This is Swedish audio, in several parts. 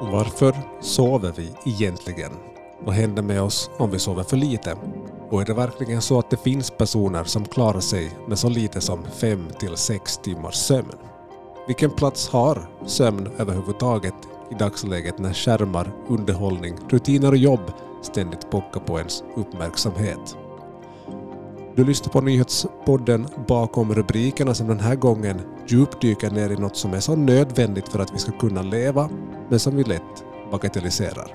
Varför sover vi egentligen? Vad händer med oss om vi sover för lite? Och är det verkligen så att det finns personer som klarar sig med så lite som 5 till 6 timmars sömn? Vilken plats har sömn överhuvudtaget i dagsläget när skärmar, underhållning, rutiner och jobb ständigt pockar på ens uppmärksamhet? Du lyssnar på nyhetspodden Bakom rubrikerna som den här gången djupdyker ner i något som är så nödvändigt för att vi ska kunna leva, men som vi lätt bagatelliserar.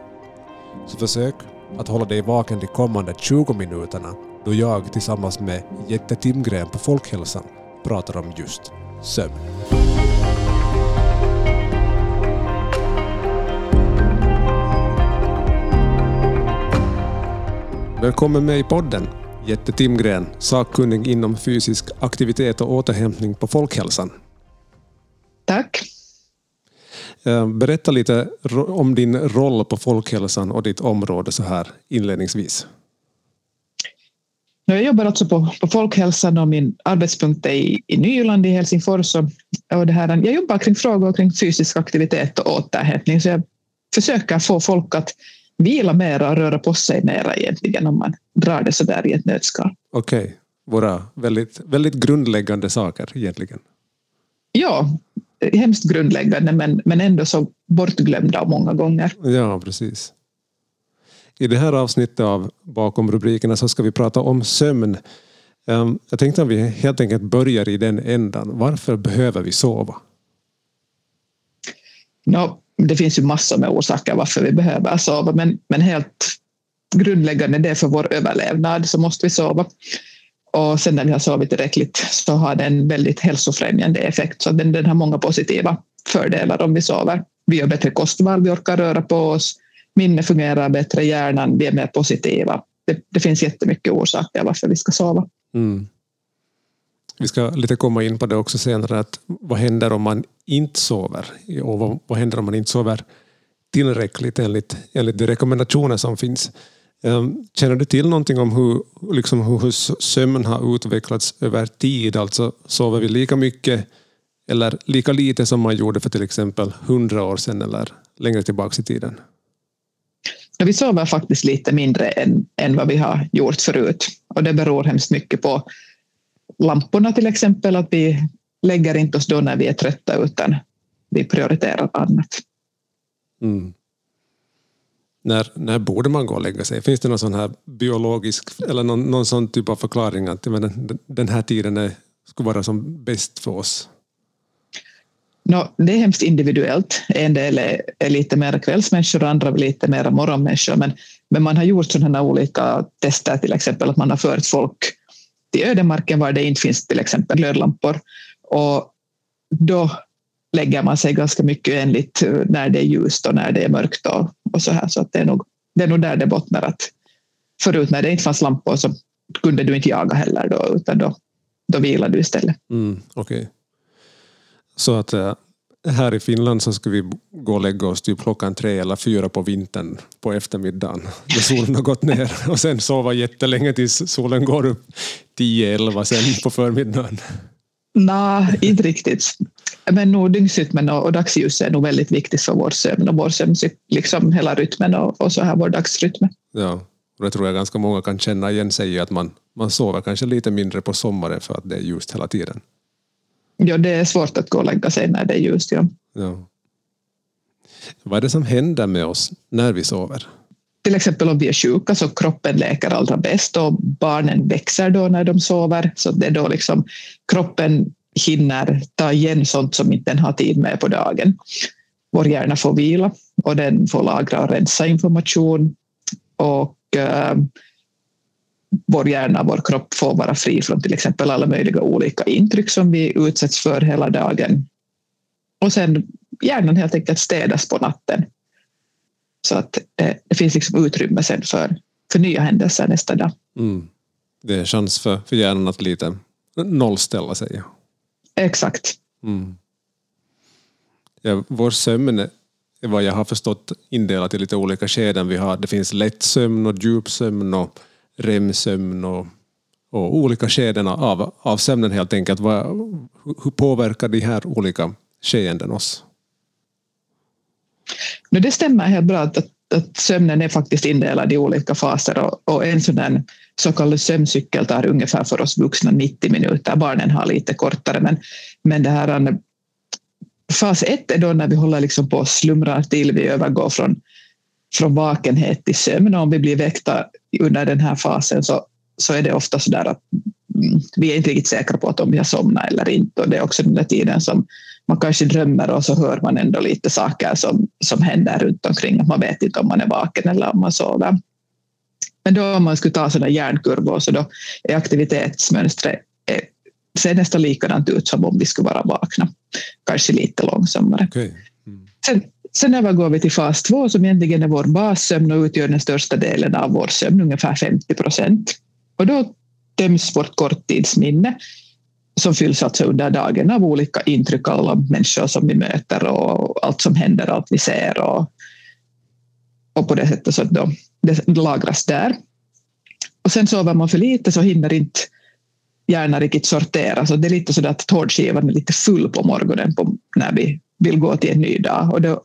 Så försök att hålla dig vaken de kommande 20 minuterna då jag tillsammans med Jette Timgren på Folkhälsan pratar om just sömn. Välkommen med i podden Jette Timgren, sakkunnig inom fysisk aktivitet och återhämtning på Folkhälsan. Tack. Eh, berätta lite om din roll på Folkhälsan och ditt område så här inledningsvis. Jag jobbar alltså på, på Folkhälsan och min arbetspunkt är i, i Nyland i Helsingfors. Och, och det här, jag jobbar kring frågor kring fysisk aktivitet och återhämtning så jag försöker få folk att vila mera och röra på sig mera egentligen om man drar det så där i ett nötskal. Okej, okay. våra väldigt, väldigt grundläggande saker egentligen. Ja, hemskt grundläggande men, men ändå så bortglömda många gånger. Ja, precis. I det här avsnittet av Bakom rubrikerna så ska vi prata om sömn. Ehm, jag tänkte att vi helt enkelt börjar i den ändan. Varför behöver vi sova? No, det finns ju massor med orsaker varför vi behöver sova, men, men helt grundläggande det är för vår överlevnad så måste vi sova. Och sen när vi har sovit tillräckligt så har det en väldigt hälsofrämjande effekt. Så den, den har många positiva fördelar om vi sover. Vi gör bättre kostval, vi orkar röra på oss, minne fungerar bättre, hjärnan, vi är mer positiva. Det, det finns jättemycket orsaker varför vi ska sova. Mm. Vi ska lite komma in på det också senare. Att vad händer om man inte sover? Och vad, vad händer om man inte sover tillräckligt enligt, enligt de rekommendationer som finns? Ehm, känner du till någonting om hur, liksom hur sömn har utvecklats över tid? Alltså sover vi lika mycket eller lika lite som man gjorde för till exempel hundra år sedan eller längre tillbaka i tiden? Vi sover faktiskt lite mindre än, än vad vi har gjort förut och det beror hemskt mycket på lamporna till exempel, att vi lägger inte oss då när vi är trötta utan vi prioriterar annat. Mm. När, när borde man gå och lägga sig? Finns det någon sån här biologisk eller någon, någon sån typ av förklaring att men, den här tiden är, skulle vara som bäst för oss? No, det är hemskt individuellt. En del är, är lite mer kvällsmänniskor och andra är lite mer morgonmänniskor. Men, men man har gjort sådana olika tester, till exempel att man har fört folk till ödemarken var det inte finns till exempel glödlampor. Och då lägger man sig ganska mycket enligt när det är ljust och när det är mörkt och, och så här. Så att det, är nog, det är nog där det bottnar. Att förut när det inte fanns lampor så kunde du inte jaga heller då, utan då, då vilade du istället. Mm, okay. Så att äh, här i Finland så ska vi gå och lägga oss typ klockan tre eller fyra på vintern på eftermiddagen när solen har gått ner och sen sova jättelänge tills solen går upp 10-11 sen på förmiddagen. Nej, inte riktigt. Men nog dygnsrytmen och, och dagsljuset är nog väldigt viktigt för vår sömn och vår sömn, liksom hela rytmen och, och så här vår dagsrytm. Ja, och det tror jag ganska många kan känna igen sig i att man, man sover kanske lite mindre på sommaren för att det är ljust hela tiden. Ja, det är svårt att gå och lägga sig när det är ljust. Ja. ja. Vad är det som händer med oss när vi sover? Till exempel om vi är sjuka så kroppen läker allra bäst och barnen växer då när de sover. Så det är då liksom kroppen hinner ta igen sånt som inte den har tid med på dagen. Vår hjärna får vila och den får lagra och rensa information. Och eh, vår hjärna, vår kropp får vara fri från till exempel alla möjliga olika intryck som vi utsätts för hela dagen. Och sen hjärnan helt enkelt städas på natten. Så att det, det finns liksom utrymme sen för, för nya händelser nästa dag. Mm. Det är chans för, för hjärnan att lite nollställa sig. Exakt. Mm. Ja, vår sömn är vad jag har förstått indelat i lite olika skeden. Vi har, det finns lättsömn och djupsömn och REM-sömn och, och olika skeden av, av sömnen helt enkelt. Vad, hur påverkar de här olika skeenden oss? det stämmer helt bra att, att sömnen är faktiskt indelad i olika faser och, och en sån så kallad sömncykel tar ungefär för oss vuxna 90 minuter. Barnen har lite kortare, men, men det här fas ett är då när vi håller liksom på och slumrar till, vi övergår från, från vakenhet till sömn. Och om vi blir väckta under den här fasen så, så är det ofta så där att mm, vi är inte riktigt säkra på att om vi har somnat eller inte. Och det är också den där tiden som man kanske drömmer och så hör man ändå lite saker som, som händer runt omkring. Man vet inte om man är vaken eller om man sover. Men då om man skulle ta sådana hjärnkurvor så då är aktivitetsmönstret är, ser nästan likadant ut som om vi skulle vara vakna. Kanske lite långsammare. Okay. Mm. Sen, sen övergår vi till fas 2 som egentligen är vår bassömn och utgör den största delen av vår sömn, ungefär 50 procent. Och då töms vårt korttidsminne som fylls alltså under dagen av olika intryck, alla människor som vi möter och allt som händer, allt vi ser och, och på det sättet så då, det lagras där. Och sen sover man för lite så hinner inte hjärnan riktigt sortera, så det är lite så att tårtskivan är lite full på morgonen på, när vi vill gå till en ny dag och då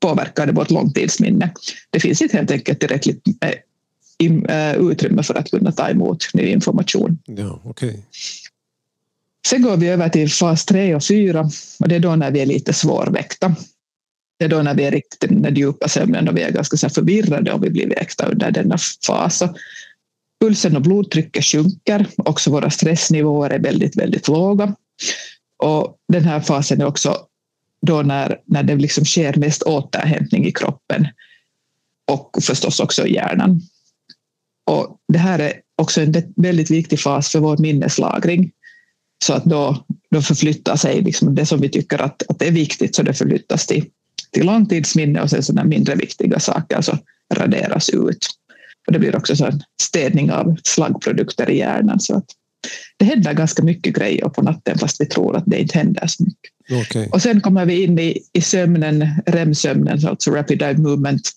påverkar det vårt långtidsminne. Det finns inte helt enkelt tillräckligt eh, eh, utrymme för att kunna ta emot ny information. Ja, okay. Sen går vi över till fas 3 och 4 och det är då när vi är lite svårväckta. Det är då när vi är riktigt i den djupa sömnen och vi är ganska så förvirrade och vi blir väckta under denna fas. Pulsen och blodtrycket sjunker, också våra stressnivåer är väldigt, väldigt låga. Och den här fasen är också då när, när det liksom sker mest återhämtning i kroppen och förstås också i hjärnan. Och det här är också en väldigt viktig fas för vår minneslagring. Så att då, då förflyttar sig liksom det som vi tycker att, att är viktigt, så det förflyttas till, till långtidsminne och sen sådana mindre viktiga saker så raderas ut. Och det blir också så en städning av slaggprodukter i hjärnan. Så att det händer ganska mycket grejer på natten fast vi tror att det inte händer så mycket. Okay. Och sen kommer vi in i, i sömnen, REM-sömnen, alltså Rapid Eye Movement.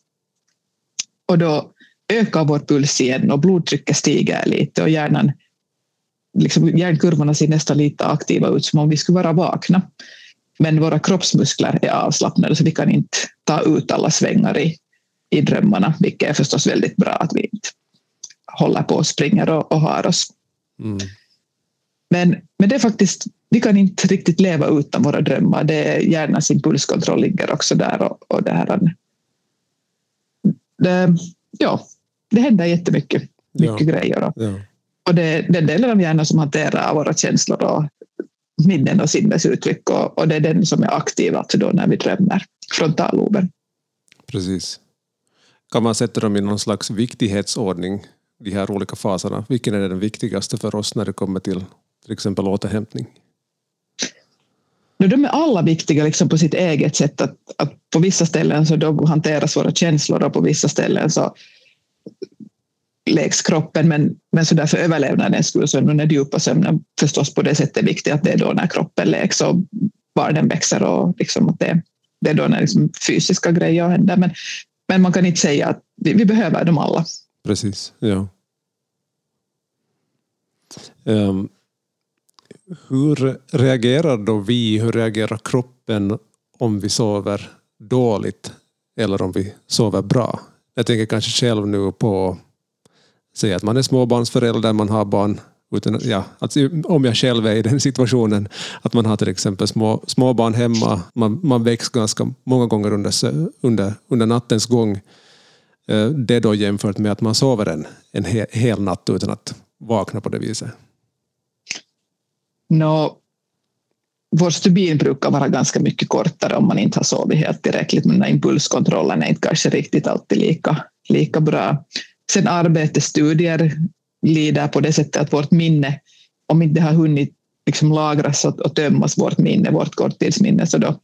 Och då ökar vår puls igen och blodtrycket stiger lite och hjärnan liksom, hjärnkurvorna ser nästan lite aktiva ut som om vi skulle vara vakna. Men våra kroppsmuskler är avslappnade så vi kan inte ta ut alla svängar i, i drömmarna, vilket är förstås väldigt bra att vi inte håller på och springer och, och har oss. Mm. Men, men det är faktiskt, vi kan inte riktigt leva utan våra drömmar. Det är hjärnans impulskontroll ligger också där och, och det här. Det, ja, det händer jättemycket mycket ja. grejer. Och, ja. Och det, den delen av hjärnan som hanterar våra känslor och minnen och sinnesuttryck och, och det är den som är aktiv alltså då när vi drömmer, frontalloben. Precis. Kan man sätta dem i någon slags viktighetsordning, de här olika faserna? Vilken är den viktigaste för oss när det kommer till till exempel återhämtning? De är alla viktiga liksom på sitt eget sätt. Att, att på vissa ställen så då hanteras våra känslor och på vissa ställen så läks kroppen, men, men så där för överlevnadens skull så är den djupa sömnen förstås på det sättet viktig att det är då när kroppen läks och barnen växer och liksom att det, det är då när liksom fysiska grejer händer. Men, men man kan inte säga att vi, vi behöver dem alla. Precis, ja. Um, hur reagerar då vi, hur reagerar kroppen om vi sover dåligt eller om vi sover bra? Jag tänker kanske själv nu på säga att man är småbarnsförälder, man har barn utan, ja, alltså, om jag själv är i den situationen, att man har till exempel små, småbarn hemma, man, man väcks ganska många gånger under, under, under nattens gång. Eh, det då jämfört med att man sover en, en hel, hel natt utan att vakna på det viset. No, vår stubin brukar vara ganska mycket kortare om man inte har sovit helt tillräckligt, men impulskontrollen är inte kanske riktigt alltid lika, lika bra. Sen arbete, studier lider på det sättet att vårt minne, om inte det har hunnit liksom lagras och, och tömmas, vårt minne, vårt korttidsminne, så då,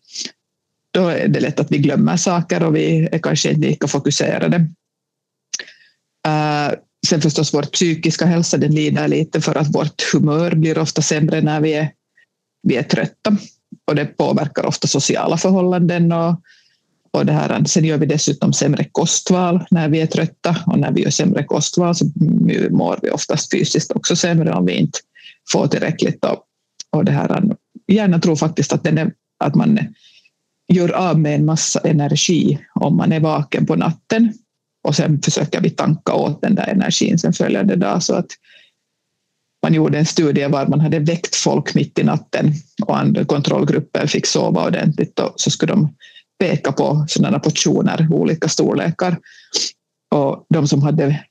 då är det lätt att vi glömmer saker och vi är kanske inte lika fokuserade. Uh, sen förstås vår psykiska hälsa, den lider lite för att vårt humör blir ofta sämre när vi är, vi är trötta och det påverkar ofta sociala förhållanden och och det här, sen gör vi dessutom sämre kostval när vi är trötta och när vi gör sämre kostval så mår vi oftast fysiskt också sämre om vi inte får tillräckligt. Och, och det här, hjärnan tror faktiskt att, den är, att man gör av med en massa energi om man är vaken på natten och sen försöker vi tanka åt den där energin sen följande dag. Så att man gjorde en studie var man hade väckt folk mitt i natten och andra kontrollgrupper fick sova ordentligt och så skulle de peka på sådana portioner, olika storlekar. Och de som hade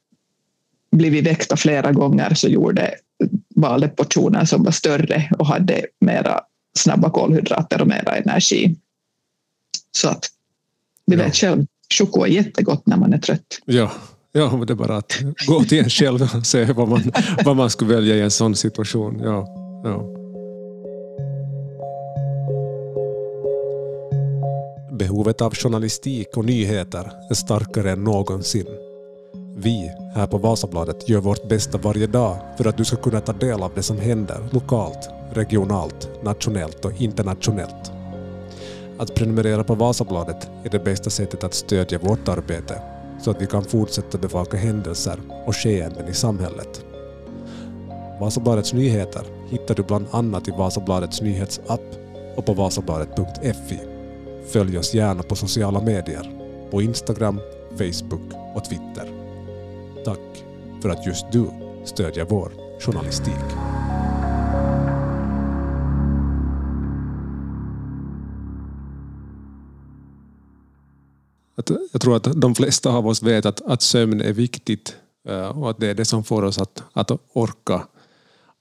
blivit väckta flera gånger så gjorde valde portioner som var större och hade mera snabba kolhydrater och mera energi. Så att du ja. vet själv, choko är jättegott när man är trött. Ja, ja det är bara att gå till en själv och se vad man, vad man skulle välja i en sån situation. Ja, ja. Behovet av journalistik och nyheter är starkare än någonsin. Vi här på Vasabladet gör vårt bästa varje dag för att du ska kunna ta del av det som händer lokalt, regionalt, nationellt och internationellt. Att prenumerera på Vasabladet är det bästa sättet att stödja vårt arbete så att vi kan fortsätta bevaka händelser och skeenden i samhället. Vasabladets nyheter hittar du bland annat i Vasabladets nyhetsapp och på vasabladet.fi. Följ oss gärna på sociala medier, på Instagram, Facebook och Twitter. Tack för att just du stödjer vår journalistik. jag tror att de flesta av oss vet att, att sömn är viktigt eh, och att det är det som får oss att, att orka,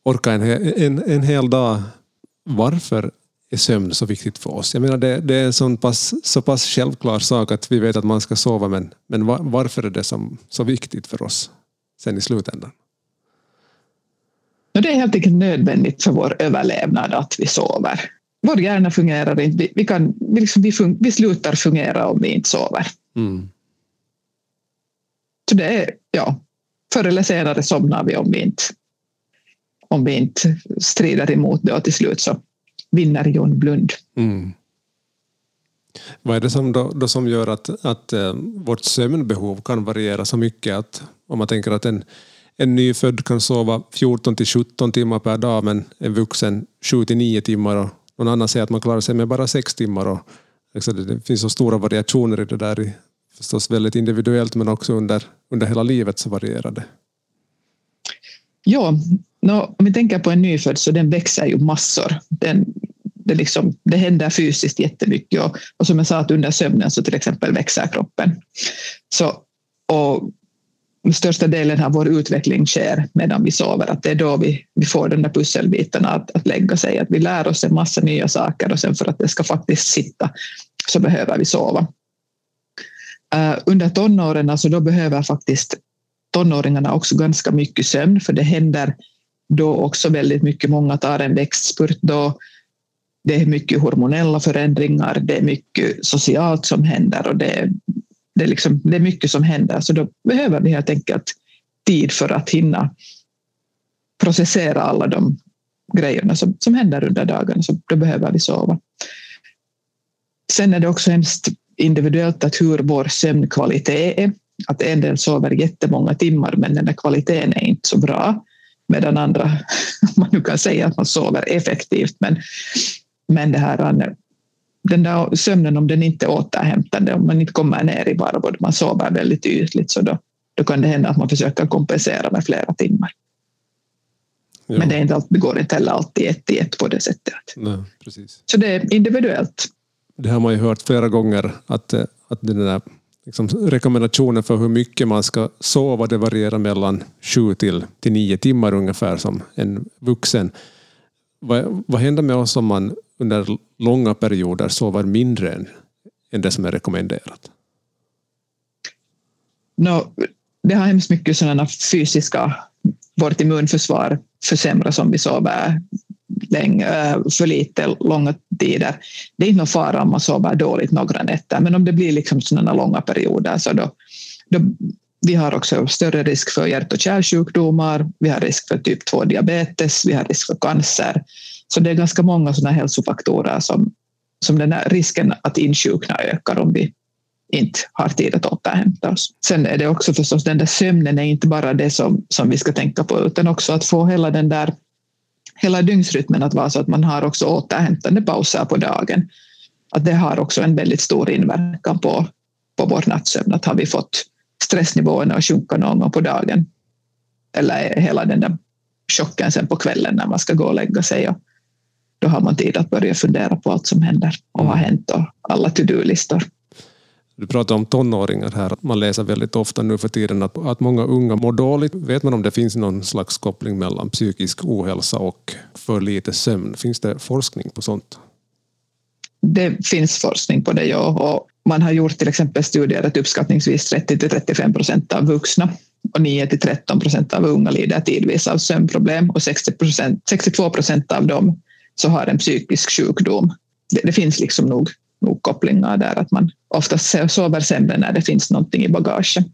orka en, en, en hel dag. Varför är sömn så viktigt för oss? Jag menar det, det är en sån pass, så pass självklar sak att vi vet att man ska sova men, men var, varför är det som, så viktigt för oss sen i slutändan? Det är helt enkelt nödvändigt för vår överlevnad att vi sover. Vår hjärna fungerar inte. Vi, kan, vi, liksom, vi, fun, vi slutar fungera om vi inte sover. Mm. Så det är, ja, förr eller senare somnar vi om vi inte, om vi inte strider emot det och till slut så vinner John Blund. Mm. Vad är det som, då, då som gör att, att äh, vårt sömnbehov kan variera så mycket att om man tänker att en, en nyfödd kan sova 14 till 17 timmar per dag men en vuxen 7 till 9 timmar och någon annan säger att man klarar sig med bara 6 timmar. Och, liksom, det finns så stora variationer i det där. Förstås väldigt individuellt men också under, under hela livet så varierar det. Ja, no, om vi tänker på en nyfödd så den växer ju massor. Den, det, liksom, det händer fysiskt jättemycket och, och som jag sa att under sömnen så till exempel växer kroppen. Så, och största delen av vår utveckling sker medan vi sover. Att det är då vi, vi får de där pusselbitarna att, att lägga sig. Att vi lär oss en massa nya saker och sen för att det ska faktiskt sitta så behöver vi sova. Uh, under tonåren, alltså då behöver faktiskt tonåringarna också ganska mycket sömn för det händer då också väldigt mycket. Många tar en växtspurt då. Det är mycket hormonella förändringar, det är mycket socialt som händer och det är det är, liksom, det är mycket som händer, så då behöver vi helt enkelt tid för att hinna processera alla de grejerna som, som händer under dagen, så då behöver vi sova. Sen är det också hemskt individuellt att hur vår sömnkvalitet är. Att en del sover jättemånga timmar men den där kvaliteten är inte så bra. Medan andra, om man nu kan säga att man sover effektivt, men, men det här den där sömnen, om den inte är återhämtande, om man inte kommer ner i varv och man sover väldigt ytligt, så då, då kan det hända att man försöker kompensera med flera timmar. Ja. Men det, är inte alltid, det går inte heller alltid ett i ett på det sättet. Nej, precis. Så det är individuellt. Det har man ju hört flera gånger, att, eh, att den där liksom, rekommendationen för hur mycket man ska sova, det varierar mellan sju till, till nio timmar ungefär som en vuxen. Vad, vad händer med oss om man under långa perioder sover mindre än, än det som är rekommenderat? No, det har hemskt mycket sådana fysiska... Vårt immunförsvar försämras om vi sover länge, eh, för lite långa tider. Det är inte någon fara om man sover dåligt några nätter, men om det blir liksom sådana långa perioder så då, då vi har också större risk för hjärt och kärlsjukdomar, vi har risk för typ 2 diabetes, vi har risk för cancer. Så det är ganska många sådana hälsofaktorer som, som den här risken att insjukna ökar om vi inte har tid att återhämta oss. Sen är det också förstås den där sömnen är inte bara det som, som vi ska tänka på utan också att få hela den där hela dygnsrytmen att vara så att man har också återhämtande pauser på dagen. att det har också en väldigt stor inverkan på, på vår nattsömn. Att har vi fått stressnivåerna att sjunka någon gång på dagen eller hela den där chocken sen på kvällen när man ska gå och lägga sig och då har man tid att börja fundera på allt som händer och har mm. hänt och alla to-do-listor. Du pratar om tonåringar här. Man läser väldigt ofta nu för tiden att, att många unga mår dåligt. Vet man om det finns någon slags koppling mellan psykisk ohälsa och för lite sömn? Finns det forskning på sånt? Det finns forskning på det, ja. Och man har gjort till exempel studier att uppskattningsvis 30-35 procent av vuxna och 9 till 13 procent av unga lider tidvis av sömnproblem och 60 62 procent av dem så har en psykisk sjukdom. Det, det finns liksom nog, nog kopplingar där att man oftast sover sämre när det finns någonting i bagaget.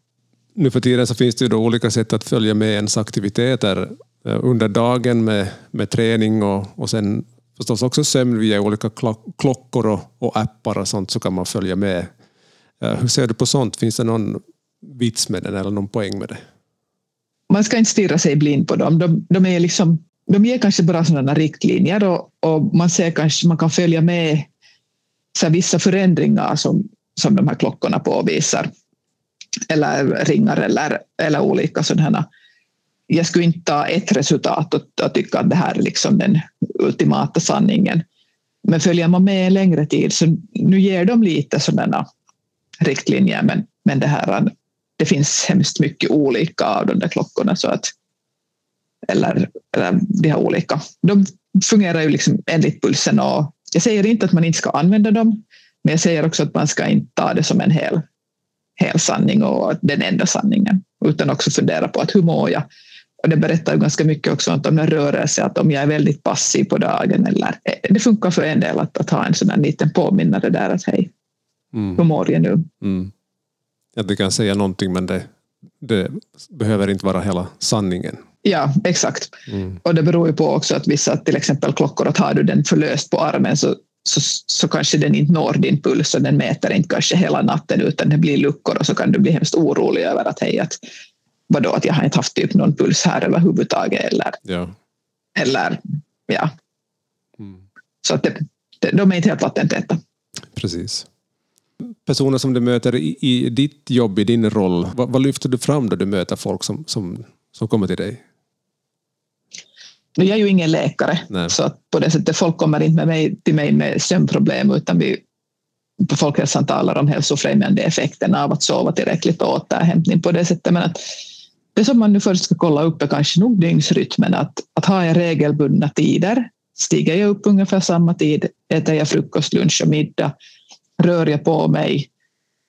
Nu för tiden så finns det ju då olika sätt att följa med ens aktiviteter eh, under dagen med, med träning och, och sen förstås också sömn via olika klockor och, och appar och sånt så kan man följa med. Eh, hur ser du på sånt? Finns det någon vits med det eller någon poäng med det? Man ska inte stirra sig blind på dem. De, de är liksom de ger kanske bara sådana riktlinjer och, och, man ser kanske man kan följa med så vissa förändringar som, som de här klockorna påvisar. Eller ringar eller, eller olika sådana. Jag skulle inte ta ett resultat och, och tycka att det här är liksom den ultimata sanningen. Men följer man med en längre tid så nu ger de lite sådana riktlinjer men, men det här det finns hemskt mycket olika av de där klockorna så att eller, eller de här olika. De fungerar ju liksom enligt pulsen och jag säger inte att man inte ska använda dem, men jag säger också att man ska inte ta det som en hel, hel sanning och den enda sanningen, utan också fundera på att hur mår jag? Och det berättar ganska mycket också om en rörelse, att om jag är väldigt passiv på dagen eller det funkar för en del att, att ha en sån här liten påminnare där att hej, mm. hur mår jag nu? Mm. Att du kan säga någonting men det, det behöver inte vara hela sanningen. Ja, exakt. Mm. Och det beror ju på också att vissa, till exempel klockor, att har du den förlöst på armen så, så, så kanske den inte når din puls och den mäter inte kanske hela natten utan det blir luckor och så kan du bli hemskt orolig över att hej, att vadå, att jag har inte haft typ någon puls här överhuvudtaget eller, ja. eller ja. Mm. Så att det, de är inte helt vattentäta. Precis. Personer som du möter i, i ditt jobb, i din roll, vad, vad, lyfter du fram då du möter folk som, som, som kommer till dig? Jag är ju ingen läkare, Nej. så att på det sättet folk kommer inte med mig, till mig med sömnproblem utan vi på Folkhälsan talar om hälsofrämjande effekten av att sova tillräckligt och återhämtning på det sättet. Men att det som man nu först ska kolla upp är kanske nog dygnsrytmen. Att, att ha jag regelbundna tider, stiger jag upp ungefär samma tid, äter jag frukost, lunch och middag, rör jag på mig,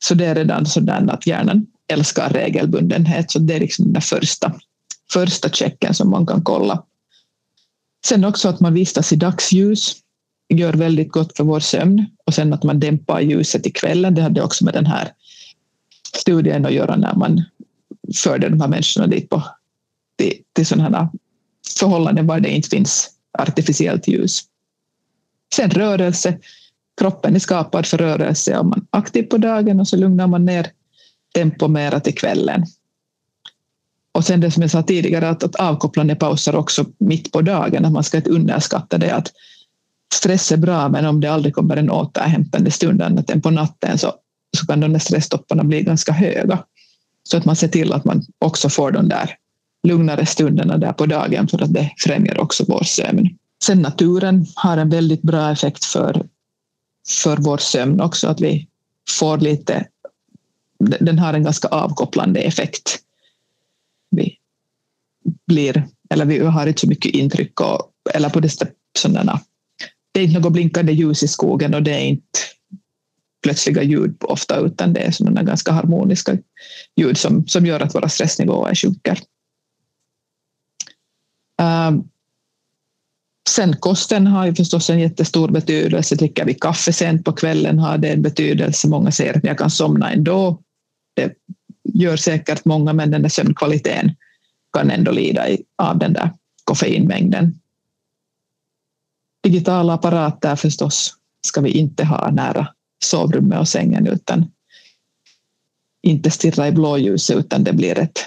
så det är redan sådär att hjärnan älskar regelbundenhet. Så det är liksom den första, första checken som man kan kolla. Sen också att man vistas i dagsljus gör väldigt gott för vår sömn och sen att man dämpar ljuset i kvällen. Det hade också med den här studien att göra när man förde de här människorna dit på, till, till sådana förhållanden där det inte finns artificiellt ljus. Sen rörelse. Kroppen är skapad för rörelse. Om man är aktiv på dagen och så lugnar man ner tempo mera till kvällen. Och sen det som jag sa tidigare, att, att avkopplande pauser också mitt på dagen, att man ska inte underskatta det att stress är bra, men om det aldrig kommer en återhämtande stund annat än på natten så, så kan de där stresstopparna bli ganska höga. Så att man ser till att man också får de där lugnare stunderna där på dagen för att det främjar också vår sömn. Sen naturen har en väldigt bra effekt för, för vår sömn också, att vi får lite den har en ganska avkopplande effekt. Vi blir, eller vi har inte så mycket intryck och, eller på det sättet sådana, det är inte något blinkande ljus i skogen och det är inte plötsliga ljud ofta utan det är sådana ganska harmoniska ljud som, som gör att våra stressnivåer sjunker. Ehm, um, Sen kosten har ju förstås en jättestor betydelse. Dricker vi kaffe sent på kvällen har det en betydelse. Många säger att jag kan somna ändå. Det gör säkert många, men den där sömnkvaliteten kan ändå lida av den där koffeinmängden. Digitala apparater förstås ska vi inte ha nära sovrummet och sängen utan inte stirra i blåljuset utan det blir ett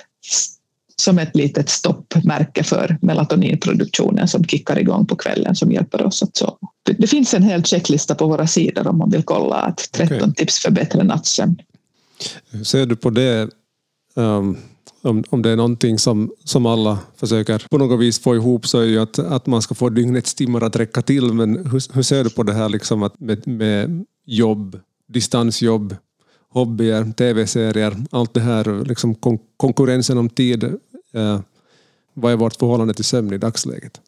som ett litet stoppmärke för melatoninproduktionen som kickar igång på kvällen som hjälper oss att sova. Det finns en hel checklista på våra sidor om man vill kolla att 13 okay. tips för bättre nattsömn. Hur ser du på det? Um, om, om det är någonting som, som alla försöker på något vis få ihop så är ju att, att man ska få dygnets timmar att räcka till. Men hur, hur ser du på det här liksom att med, med jobb, distansjobb, hobbyer, tv-serier, allt det här, liksom kon konkurrensen om tid. Eh, vad är vårt förhållande till sömn i dagsläget?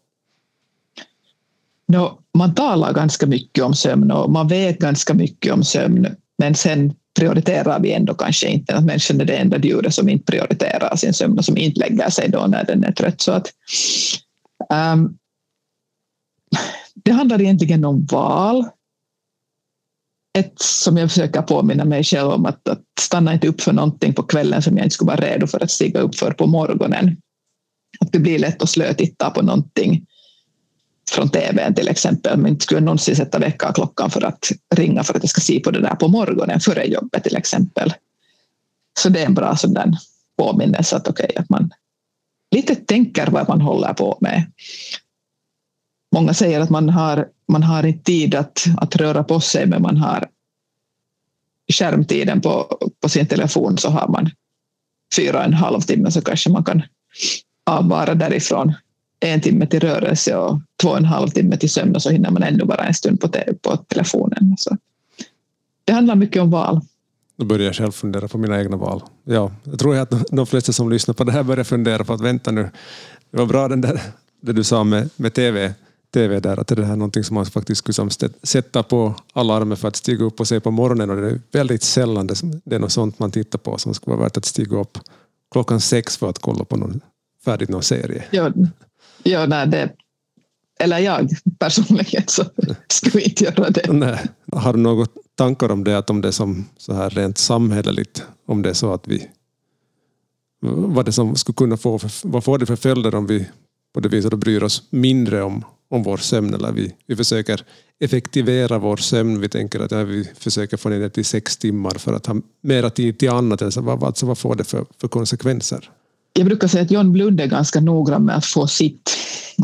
No, man talar ganska mycket om sömn och man vet ganska mycket om sömn, men sen prioriterar vi ändå kanske inte. Att människan är det enda djuret som inte prioriterar sin sömn och som inte lägger sig då när den är trött. Så att, um, det handlar egentligen om val ett som jag försöker påminna mig själv om att, att stanna inte upp för någonting på kvällen som jag inte skulle vara redo för att stiga upp för på morgonen. Att det blir lätt att slötitta på någonting från tvn till exempel, men inte skulle någonsin sätta väckarklockan för att ringa för att jag ska se på det där på morgonen före jobbet till exempel. Så det är en bra sådan påminnelse att, okay, att man lite tänker vad man håller på med. Många säger att man har, man har inte tid att, att röra på sig, men man har skärmtiden på, på sin telefon så har man fyra och en halv timme så kanske man kan avvara därifrån en timme till rörelse och två och en halv timme till sömn och så hinner man ännu bara en stund på, te, på telefonen. Så det handlar mycket om val. Då börjar jag själv fundera på mina egna val. Ja, jag tror att de flesta som lyssnar på det här börjar fundera på att vänta nu, det var bra den där, det du sa med, med TV TV där, att det här är någonting som man faktiskt skulle sätta på alarmet för att stiga upp och se på morgonen och det är väldigt sällan det, det är något sånt man tittar på som skulle vara värt att stiga upp klockan sex för att kolla på någon färdigt någon serie. Ja, ja nej, det, eller jag personligen så skulle inte göra det. Nej. Har du några tankar om det, att om det är som så här rent samhälleligt, om det är så att vi vad det som skulle kunna få, vad får det för följder om vi på det viset bryr oss mindre om om vår sömn. Eller vi, vi försöker effektivera vår sömn. Vi tänker att ja, vi försöker få ner det till sex timmar för att ha mera tid till annat. Alltså, vad, alltså, vad får det för, för konsekvenser? Jag brukar säga att John Blund är ganska noggrann med att få sitt.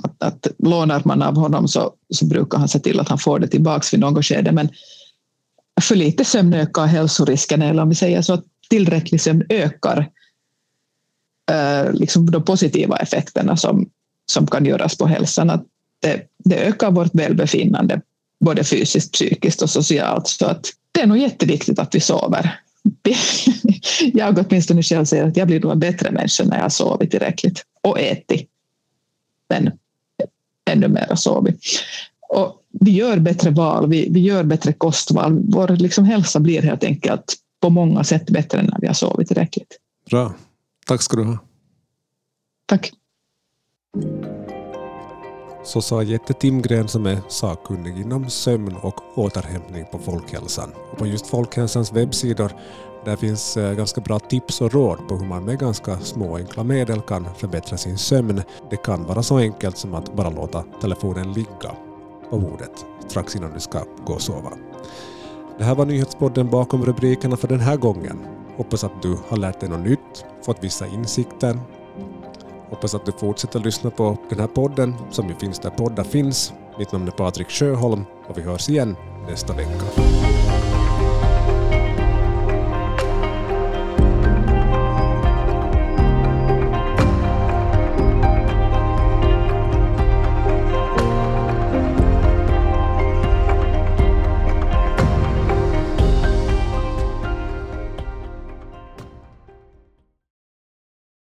Att, att lånar man av honom så, så brukar han se till att han får det tillbaka vid något skede. Men för lite sömn ökar hälsorisken. Eller om vi säger så att tillräcklig sömn ökar eh, liksom de positiva effekterna som, som kan göras på hälsan. Att det, det ökar vårt välbefinnande både fysiskt, psykiskt och socialt. Så att det är nog jätteviktigt att vi sover. Jag åtminstone själv säger att jag blir nog en bättre människa när jag har sovit tillräckligt och ätit. Men ännu mer sovit. Och vi gör bättre val, vi, vi gör bättre kostval. Vår liksom hälsa blir helt enkelt på många sätt bättre när vi har sovit tillräckligt. Bra. Tack ska du ha. Tack. Så sa Jette Timgren som är sakkunnig inom sömn och återhämtning på Folkhälsan. Och på just Folkhälsans webbsidor där finns eh, ganska bra tips och råd på hur man med ganska små enkla medel kan förbättra sin sömn. Det kan vara så enkelt som att bara låta telefonen ligga på bordet strax innan du ska gå och sova. Det här var nyhetspodden bakom rubrikerna för den här gången. Hoppas att du har lärt dig något nytt, fått vissa insikter Hoppas att du fortsätter lyssna på den här podden som ju finns där poddar finns. Mitt namn är Patrik Sjöholm och vi hörs igen nästa vecka.